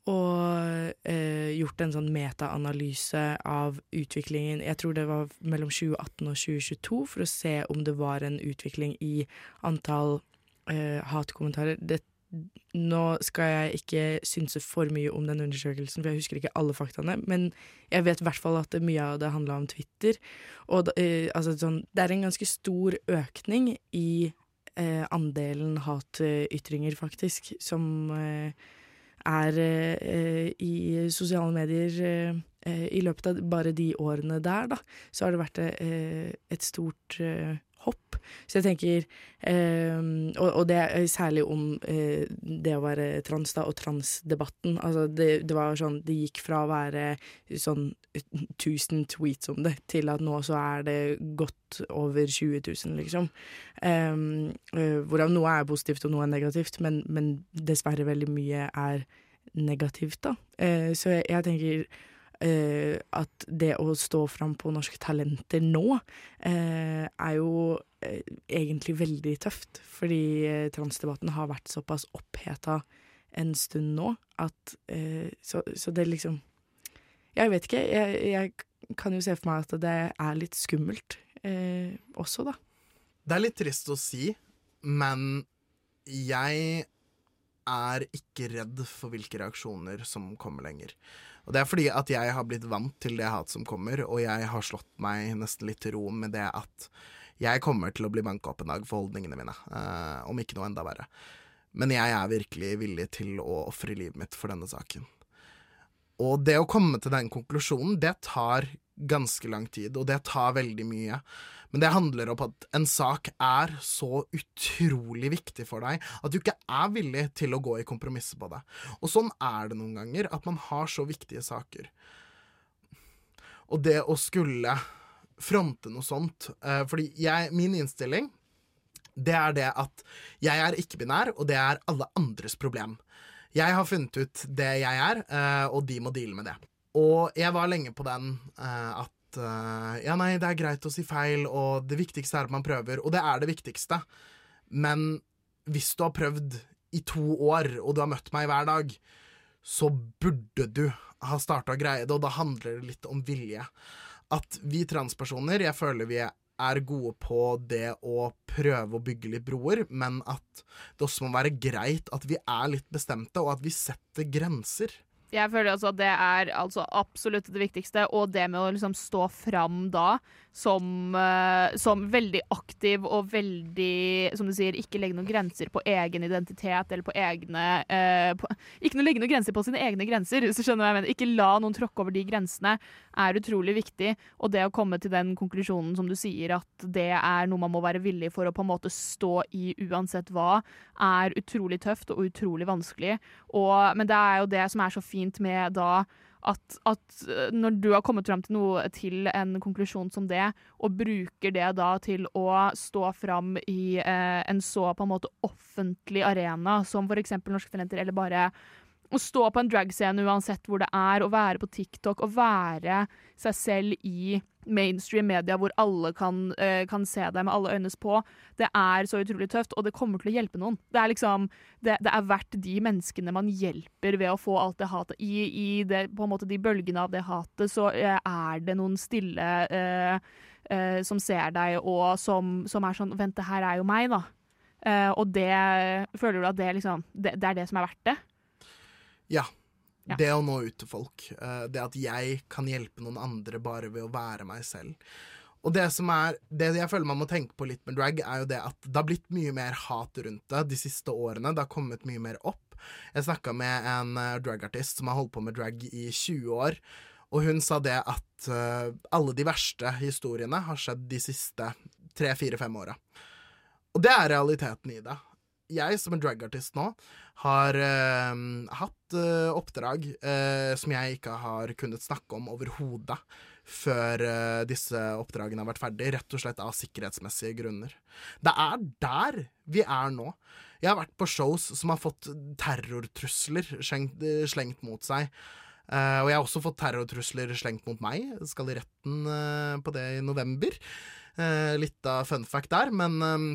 Speaker 1: Og eh, gjort en sånn metaanalyse av utviklingen Jeg tror det var mellom 2018 og 2022, for å se om det var en utvikling i antall eh, hatkommentarer. Det, nå skal jeg ikke synse for mye om den undersøkelsen, for jeg husker ikke alle faktaene, men jeg vet i hvert fall at mye av det handla om Twitter. Og eh, altså, sånn, det er en ganske stor økning i eh, andelen hatytringer, faktisk, som eh, er eh, i sosiale medier eh, I løpet av bare de årene der, da, så har det vært eh, et stort hopp. Så jeg tenker eh, og, og det er særlig om eh, det å være trans, da, og transdebatten. Altså, det, det var sånn Det gikk fra å være sånn 1000 tweets om det, til at nå så er det godt over 20 000, liksom. Um, eh, hvorav noe er positivt og noe er negativt, men, men dessverre veldig mye er negativt, da. Eh, så jeg, jeg tenker eh, at det å stå fram på Norske Talenter nå, uh, er jo uh, egentlig veldig tøft. Fordi transdebatten har vært såpass oppheta en stund nå at så, så det liksom Jeg vet ikke. Jeg, jeg kan jo se for meg at det er litt skummelt også, da.
Speaker 3: Det er litt trist å si, men jeg er ikke redd for hvilke reaksjoner som kommer lenger. Og det er fordi at jeg har blitt vant til det hat som kommer, og jeg har slått meg nesten litt til ro med det at jeg kommer til å bli banka opp en dag for holdningene mine, eh, om ikke noe enda verre. Men jeg er virkelig villig til å ofre livet mitt for denne saken. Og det å komme til den konklusjonen, det tar ganske lang tid, og det tar veldig mye. Men det handler om at en sak er så utrolig viktig for deg at du ikke er villig til å gå i kompromisser på det. Og sånn er det noen ganger, at man har så viktige saker. Og det å skulle fronte noe sånt eh, Fordi jeg, min innstilling, det er det at jeg er ikke-binær, og det er alle andres problem. Jeg har funnet ut det jeg er, eh, og de må deale med det. Og jeg var lenge på den eh, at eh, ja, nei, det er greit å si feil, og det viktigste er at man prøver. Og det er det viktigste. Men hvis du har prøvd i to år, og du har møtt meg hver dag, så burde du ha starta å greie det, og da handler det litt om vilje. At vi transpersoner, jeg føler vi er gode på det å prøve å bygge litt broer, men at det også må være greit at vi er litt bestemte, og at vi setter grenser.
Speaker 2: Jeg føler altså at det er altså absolutt det viktigste, og det med å liksom stå fram da som, eh, som veldig aktiv og veldig, som du sier, ikke legge noen grenser på egen identitet eller på egne eh, på, Ikke legge noen grenser på sine egne grenser, hvis du skjønner hva jeg mener. Ikke la noen tråkke over de grensene er utrolig viktig. Og det å komme til den konklusjonen som du sier, at det er noe man må være villig for å på en måte stå i uansett hva, er utrolig tøft og utrolig vanskelig. Og, men det er jo det som er så fint med da at, at eh, når du har kommet fram til noe til en konklusjon som det, og bruker det da til å stå fram i eh, en så på en måte offentlig arena som f.eks. Norske Talenter, eller bare å stå på en dragscene uansett hvor det er, og være på TikTok, og være seg selv i mainstream media hvor alle kan, eh, kan se deg med alle øynes på. Det er så utrolig tøft, og det kommer til å hjelpe noen. Det er liksom, det, det er verdt de menneskene man hjelper ved å få alt det hatet. I, i det, på en måte de bølgene av det hatet, så eh, er det noen stille eh, eh, som ser deg, og som, som er sånn Vent, det her er jo meg, da. Eh, og det Føler du at det liksom det, det er det som er verdt det?
Speaker 3: Ja.
Speaker 2: Ja.
Speaker 3: Det å nå ut til folk. eh, Det at jeg kan hjelpe noen andre bare ved å være meg selv. Og det som er Det jeg føler man må tenke på litt med drag, er jo det at det har blitt mye mer hat rundt det de siste årene. Det har kommet mye mer opp. Jeg snakka med en eh, dragartist som har holdt på med drag i 20 år, og hun sa det at eh, alle de verste historiene har skjedd de siste tre, fire, fem åra. Og det er realiteten i det. Jeg som en dragartist nå har eh, hatt eh, oppdrag eh, som jeg ikke har kunnet snakke om overhodet før eh, disse oppdragene har vært ferdig, rett og slett av sikkerhetsmessige grunner. Det er der vi er nå. Jeg har vært på shows som har fått terrortrusler slengt, slengt mot seg. Eh, og jeg har også fått terrortrusler slengt mot meg. Jeg skal i retten eh, på det i november. Eh, litt av fun fact der, men eh,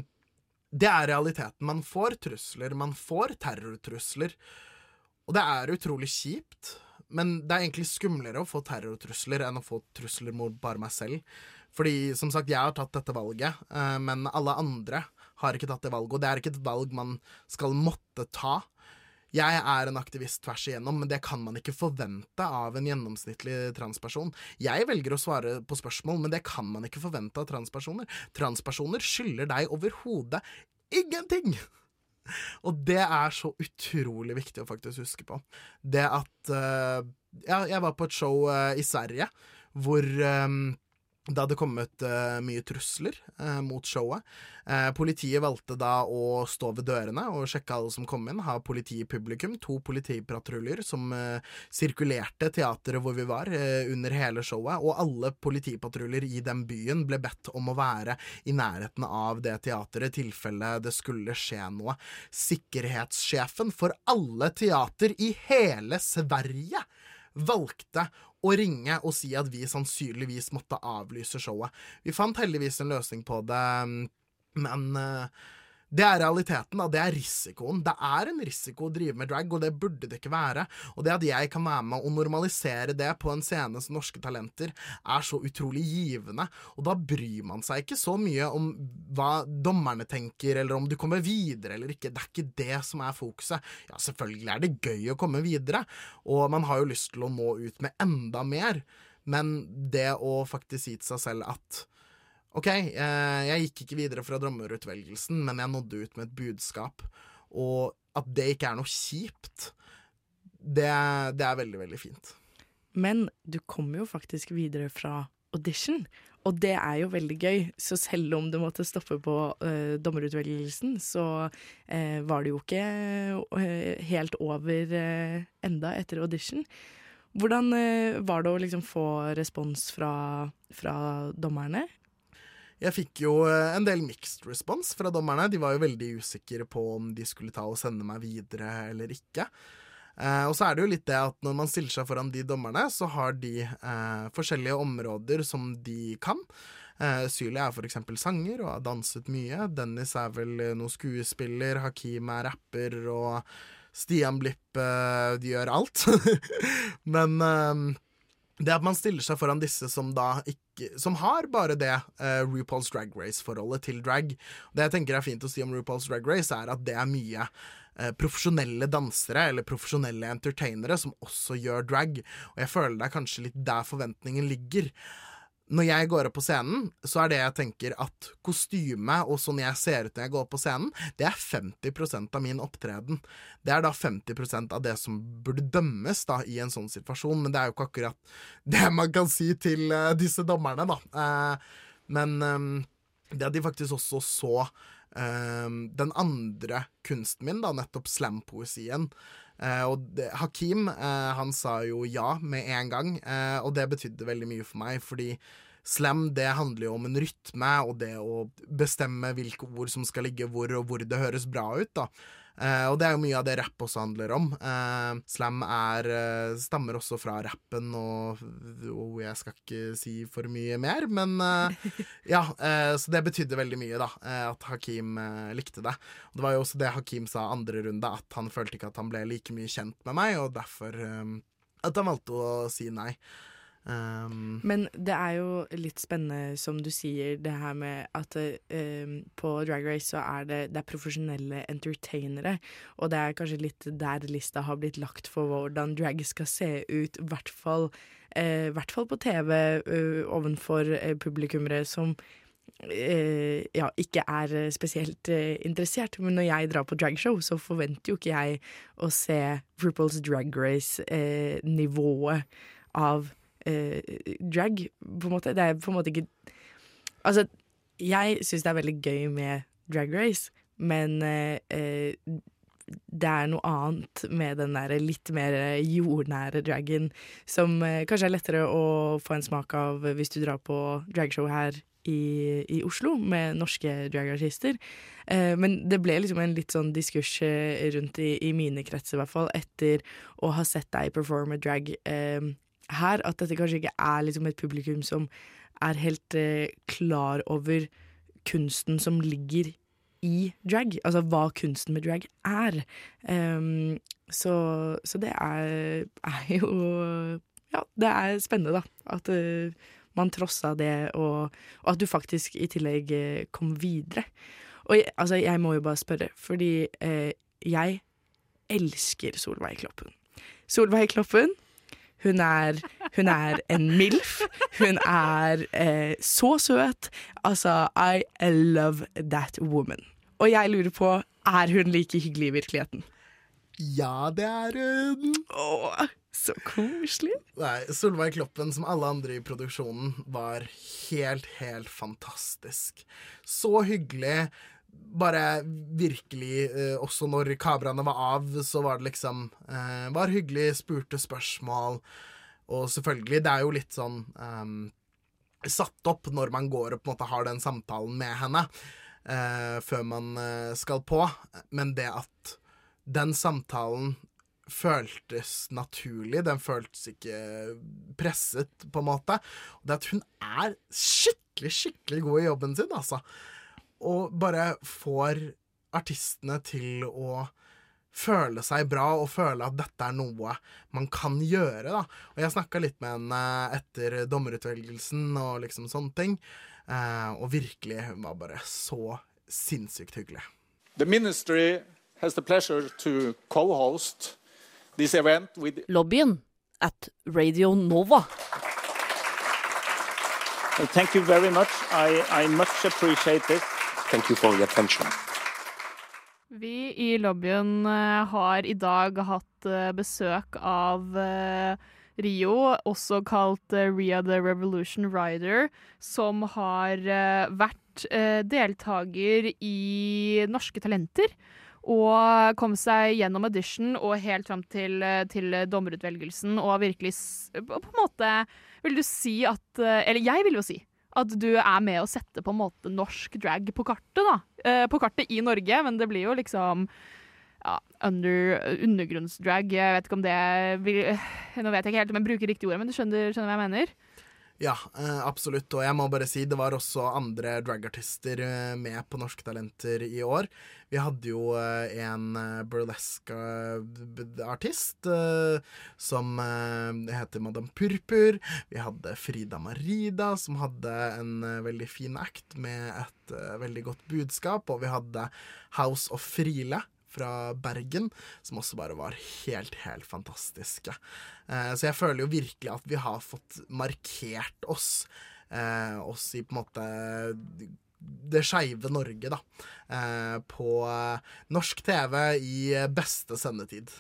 Speaker 3: det er realiteten. Man får trusler, man får terrortrusler. Og det er utrolig kjipt, men det er egentlig skumlere å få terrortrusler enn å få trusler mot bare meg selv. Fordi, som sagt, jeg har tatt dette valget, eh, men alle andre har ikke tatt det valget. Og det er ikke et valg man skal måtte ta. Jeg er en aktivist tvers igjennom, men det kan man ikke forvente av en gjennomsnittlig transperson. Jeg velger å svare på spørsmål, men det kan man ikke forvente av transpersoner. Transpersoner skylder deg overhodet ingenting! Og det er så utrolig viktig å faktisk huske på. Det at uh, Ja, jeg var på et show uh, i Sverige hvor eh, det hadde kommet uh, mye trusler uh, mot showet. Uh, politiet valgte da å stå ved dørene og sjekke alle som kom inn. Ha politi i publikum. To politipatruljer som sirkulerte teateret hvor vi var, under hele showet. Og alle politipatruljer i den byen ble bedt om å være i nærheten av det teateret i tilfelle det skulle skje noe. Sikkerhetssjefen for alle teater i hele Sverige valgte å ringe og si at vi sannsynligvis måtte avlyse showet. Vi fant heldigvis en løsning på det, men eh, Det er realiteten, da. Det er risikoen. Det er en risiko å drive med drag, og det burde det ikke være. Og det at jeg kan være med å normalisere det på en scene som Norske Talenter, er så utrolig givende. Og da bryr man seg ikke så mye om hva dommerne tenker, eller om du kommer videre eller ikke. Det er ikke det som er fokuset. Ja, selvfølgelig er det gøy å komme videre, og man har jo lyst til å nå ut med enda mer, men det å faktisk si til seg selv at OK, eh, jeg gikk ikke videre fra dommerutvelgelsen, men jeg nådde ut med et budskap. Og at det ikke er noe kjipt, det, det er veldig, veldig fint.
Speaker 1: Men du kommer jo faktisk videre fra audition, og det er jo veldig gøy. Så selv om du måtte stoppe på uh, dommerutvelgelsen, så uh, var det jo ikke uh, helt over enda etter audition. Hvordan var det å liksom få respons fra, fra dommerne?
Speaker 3: Jeg fikk jo eh, en del mixed response fra dommerne. De var jo veldig usikre på om de skulle ta og sende meg videre eller ikke. Eh, og så er det jo litt det at når man stiller seg foran de dommerne, så har de eh, forskjellige områder som de kan. Eh, Syli er eksempel sanger og har danset mye. Dennis er vel noen noe skuespiller. Hakim er rapper, og Stian Blipp eh, de gjør alt. Men eh, det at man stiller seg foran disse som da ikke Som har bare det uh, RuPaul's Drag Race-forholdet til drag. Det jeg tenker er fint å si om RuPaul's Drag Race, er at det er mye eh, profesjonelle dansere eller profesjonelle entertainere som også gjør drag. Og jeg føler det er kanskje litt der forventningen ligger. Når jeg går opp på scenen, så er det jeg tenker at kostyme og sånn jeg ser ut når jeg går opp på scenen, det er 50% av min opptreden. Det er da 50% av det som burde dømmes da i en sånn situasjon, men det er jo ikke akkurat det man kan si til uh, disse dommerne, da. Uh, men um, det at de faktisk også så uh, den andre kunsten min, da, nettopp slampoesien. Eh, og Hakim eh, han sa jo ja med en gang, eh, og det betydde veldig mye for meg, fordi slam det handler jo om en rytme og det å bestemme hvilke ord som skal ligge hvor, og hvor det høres bra ut. da. Eh, og det er jo mye av det rapp også handler om. Eh, slam er, eh, stammer også fra rappen, og, og jeg skal ikke si for mye mer, men ja. så det betydde veldig mye, da, at Hakim eh, likte det. Og det var jo også det Hakim sa andre runde, at han følte ikke at han ble like mye kjent med meg, og derfor at han valgte å si nei. Um,
Speaker 1: Men det er jo litt spennende, som du sier, det her med at eh, på Drag Race så er det, det er profesjonelle entertainere, og det er kanskje litt der lista har blitt lagt for hvordan drag skal se ut, i hvert eh, hvert fall på TV uh, ovenfor eh, publikummere som eh, ja, ikke er eh, spesielt eh, interessert. Men når jeg drar på dragshow, så forventer jo ikke jeg å se RuPaul's Drag Race-nivået av eh, drag, på en måte. Det er på en måte ikke Altså, jeg syns det er veldig gøy med drag race, men eh, eh, det er noe annet med den der litt mer jordnære dragen som eh, kanskje er lettere å få en smak av hvis du drar på dragshow her i, i Oslo med norske dragartister. Eh, men det ble liksom en litt sånn diskurs eh, rundt i, i mine kretser, i hvert fall, etter å ha sett deg performe drag eh, her, at dette kanskje ikke er liksom et publikum som er helt eh, klar over kunsten som ligger i drag. Altså hva kunsten med drag er. Um, så, så det er, er jo Ja, det er spennende, da. At uh, man trossa det, og, og at du faktisk i tillegg eh, kom videre. Og jeg, altså, jeg må jo bare spørre, fordi eh, jeg elsker Solveig Kloppen. Solveig Kloppen hun er, hun er en MILF. Hun er eh, så søt. Altså, I love that woman. Og jeg lurer på, er hun like hyggelig i virkeligheten?
Speaker 3: ja, det er hun.
Speaker 1: Åh, så koselig.
Speaker 3: Nei, Solveig Kloppen, som alle andre i produksjonen, var helt, helt fantastisk. Så hyggelig. Bare virkelig eh, Også når kameraene var av, så var det liksom eh, Var hyggelig, spurte spørsmål. Og selvfølgelig, det er jo litt sånn eh, satt opp når man går og på en måte har den samtalen med henne eh, før man eh, skal på, men det at den samtalen føltes naturlig, den føltes ikke presset, på en måte. Og det at hun er skikkelig, skikkelig god i jobben sin, altså. Og bare får artistene til å føle seg bra og føle at dette er noe man kan gjøre. da. Og jeg snakka litt med henne etter dommerutvelgelsen og liksom sånne ting, eh, og virkelig, hun var bare så sinnssykt hyggelig.
Speaker 7: The ministry has the pleasure to co-host this event with
Speaker 8: Lobbyen at Radio Nova.
Speaker 7: Thank you very much. I, I much appreciate this.
Speaker 9: Thank you for your attention.
Speaker 2: Vi i lobbyen eh, har i dag hatt eh, besøk av eh, Rio, også kalt Ria the Revolution Rider, som har vært deltaker i Norske Talenter. Og kom seg gjennom audition og helt fram til, til dommerutvelgelsen. Og virkelig på en måte Vil du si at Eller jeg vil jo si at du er med å sette på en måte norsk drag på kartet, da. Eh, på kartet i Norge, men det blir jo liksom ja, under, undergrunnsdrag. Jeg vet ikke om det vil, Nå vet jeg ikke helt om jeg bruker riktig ord, men du skjønner, skjønner hva jeg mener?
Speaker 3: Ja, eh, absolutt. Og jeg må bare si, det var også andre dragartister eh, med på Norske Talenter i år. Vi hadde jo eh, en burlesk-artist eh, som heter Madame Purpur. Vi hadde Frida Marida, som hadde en veldig fin act med et veldig godt budskap. Og vi hadde House of Frile fra Bergen, som også bare var helt, helt fantastiske. Eh, så jeg føler jo virkelig at vi har fått markert oss, eh, oss i på en måte det skeive Norge, da. Eh, på eh, norsk TV i beste sendetid.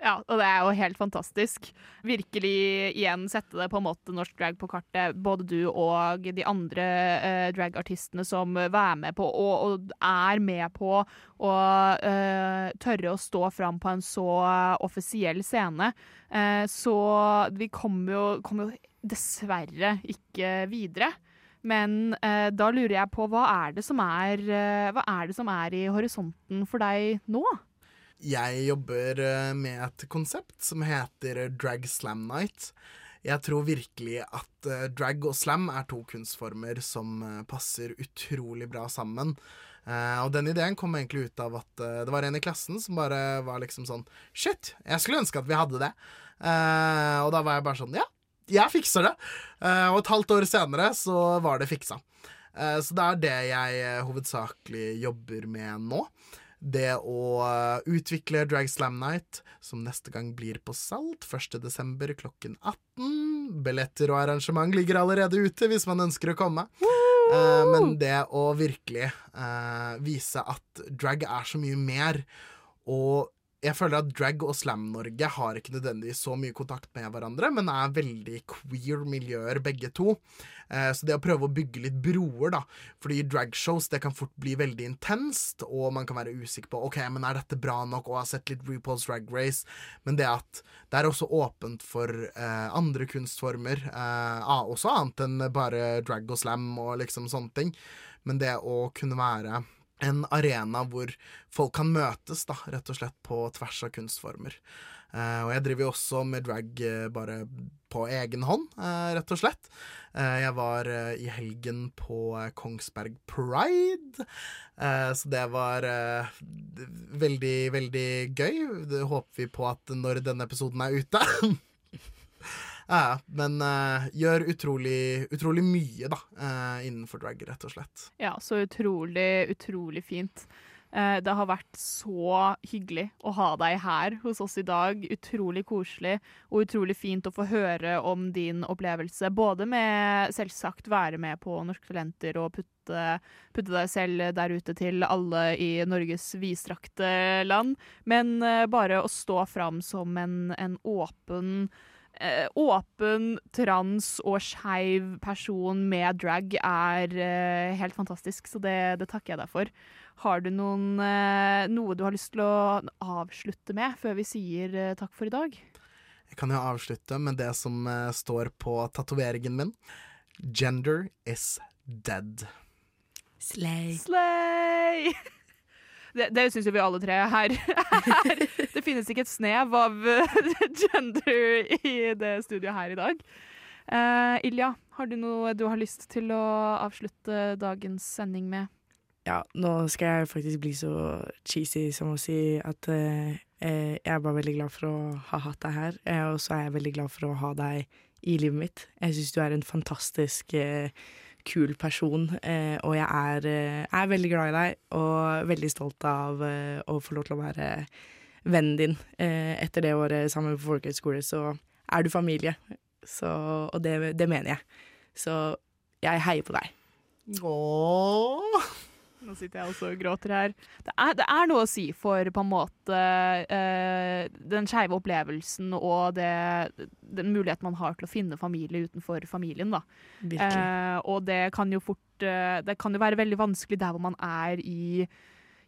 Speaker 2: Ja, og det er jo helt fantastisk. Virkelig igjen sette det på en måte norsk drag på kartet. Både du og de andre eh, dragartistene som er med på, og, og er med på å eh, tørre å stå fram på en så offisiell scene. Eh, så vi kommer jo, kom jo dessverre ikke videre. Men eh, da lurer jeg på hva er er, eh, hva er det som er i horisonten for deg nå?
Speaker 3: Jeg jobber eh, med et konsept som heter Drag Slam Night. Jeg tror virkelig at eh, drag og slam er to kunstformer som eh, passer utrolig bra sammen. Uh, og den ideen kom egentlig ut av at uh, det var en i klassen som bare var liksom sånn Shit, jeg skulle ønske at vi hadde det. Uh, og da var jeg bare sånn Ja, jeg fikser det. Og et halvt år senere så var det fiksa. Så det er det jeg hovedsakelig jobber med nå. Det å eh, utvikle Drag Slam Night, som neste gang blir på Salt 1.12. klokken 18. Billetter og arrangement ligger allerede ute hvis man ønsker å komme. Uh, men det å virkelig uh, vise at drag er så mye mer, og jeg føler at drag og Slam-Norge har ikke nødvendigvis så mye kontakt med hverandre, men er veldig queer miljøer begge to. Eh, så det å prøve å bygge litt broer, da. Fordi dragshows det kan fort bli veldig intenst, og man kan være usikker på ok, men er dette bra nok, og har sett litt RuPaul's Drag Race. Men det at det er også åpent for eh, andre kunstformer, eh, også annet enn bare drag og slam og liksom sånne ting. Men det å kunne være en arena hvor folk kan møtes, da, rett og slett på tvers av kunstformer. Uh, og jeg driver jo også med drag uh, bare på egen hånd, uh, rett og slett. Jeg var i helgen på Kongsberg Pride, så det var veldig, veldig gøy. Det håper vi på at når denne episoden er ute. Ja, men uh, gjør utrolig, utrolig mye, da, uh, innenfor drag, rett og slett.
Speaker 2: Ja, så utrolig, utrolig fint. Uh, Det har vært så hyggelig å ha deg her hos oss i dag. Utrolig koselig og utrolig fint å få høre om din opplevelse. Både med selvsagt være med på Norske Talenter og putte, putte deg selv der ute til alle i Norges vidstrakte land, men uh, bare å stå fram som en, en åpen åpen, trans og skeiv person med drag er eh, helt fantastisk, så det, det takker jeg deg for. Har du noen, eh, noe du har lyst til å avslutte med før vi sier eh, takk for i dag?
Speaker 3: Jeg kan jo avslutte med det som eh, står på tatoveringen min. Gender is dead.
Speaker 1: Slay.
Speaker 2: Slay! Det, det syns jo vi alle tre her. her. Det finnes ikke et snev av eh, gender i det studioet her i dag. Uh, Ilja, har du noe du har lyst til å avslutte dagens sending med?
Speaker 1: ja, nå skal jeg faktisk bli så cheesy som å si at eh, jeg er bare veldig glad for å ha hatt deg her, og så er jeg veldig glad for å ha deg i livet mitt. Jeg syns du er en fantastisk eh, kul person, eh, og jeg er, eh, er veldig glad i deg og veldig stolt av eh, å få lov til å være vennen din. Etter det året sammen på folkehøyskole så er du familie, så, og det, det mener jeg. Så jeg heier på deg.
Speaker 3: Åh.
Speaker 2: Nå sitter jeg også og gråter her. Det er, det er noe å si for på en måte eh, den skeive opplevelsen og det, den muligheten man har til å finne familie utenfor familien. da. Eh, og det kan jo fort eh, Det kan jo være veldig vanskelig der hvor man er i,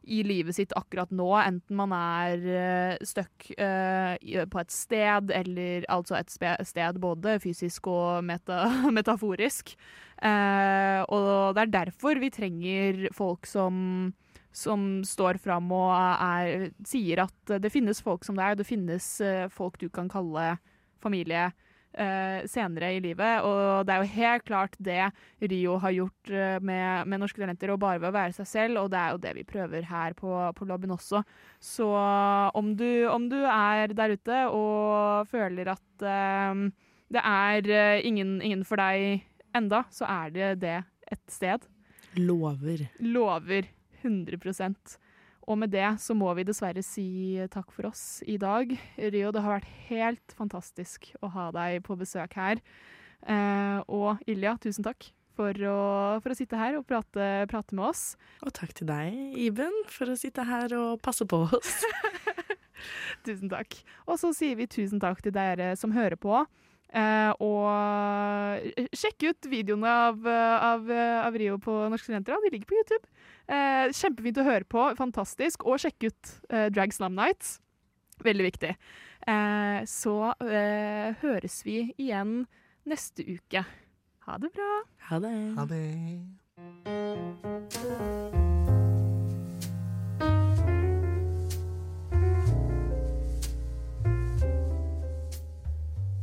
Speaker 2: i livet sitt akkurat nå. Enten man er uh, stuck uh, på et sted, eller altså et sted både fysisk og meta metaforisk. Eh, og det er derfor vi trenger folk som som står fram og er, sier at det finnes folk som deg, det finnes eh, folk du kan kalle familie eh, senere i livet. Og det er jo helt klart det Rio har gjort eh, med, med Norske Talenter, og bare ved å være seg selv. Og det er jo det vi prøver her på, på lobbyen også. Så om du, om du er der ute og føler at eh, det er ingen, ingen for deg enda, så er det det et sted.
Speaker 1: Lover.
Speaker 2: Lover 100% Og med det så må vi dessverre si takk for oss i dag. Rio, det har vært helt fantastisk å ha deg på besøk her. Eh, og Ilja, tusen takk for å, for å sitte her og prate, prate med oss.
Speaker 1: Og takk til deg, Iben, for å sitte her og passe på oss.
Speaker 2: Tusen takk. Og så sier vi tusen takk til dere som hører på. Eh, og sjekk ut videoene av, av, av Rio på Norske Studenter. De ligger på YouTube. Eh, kjempefint å høre på. Fantastisk. Og sjekk ut eh, Drag Slam Nights. Veldig viktig. Eh, så eh, høres vi igjen neste uke. Ha det bra.
Speaker 1: Ha det.
Speaker 3: Ha det.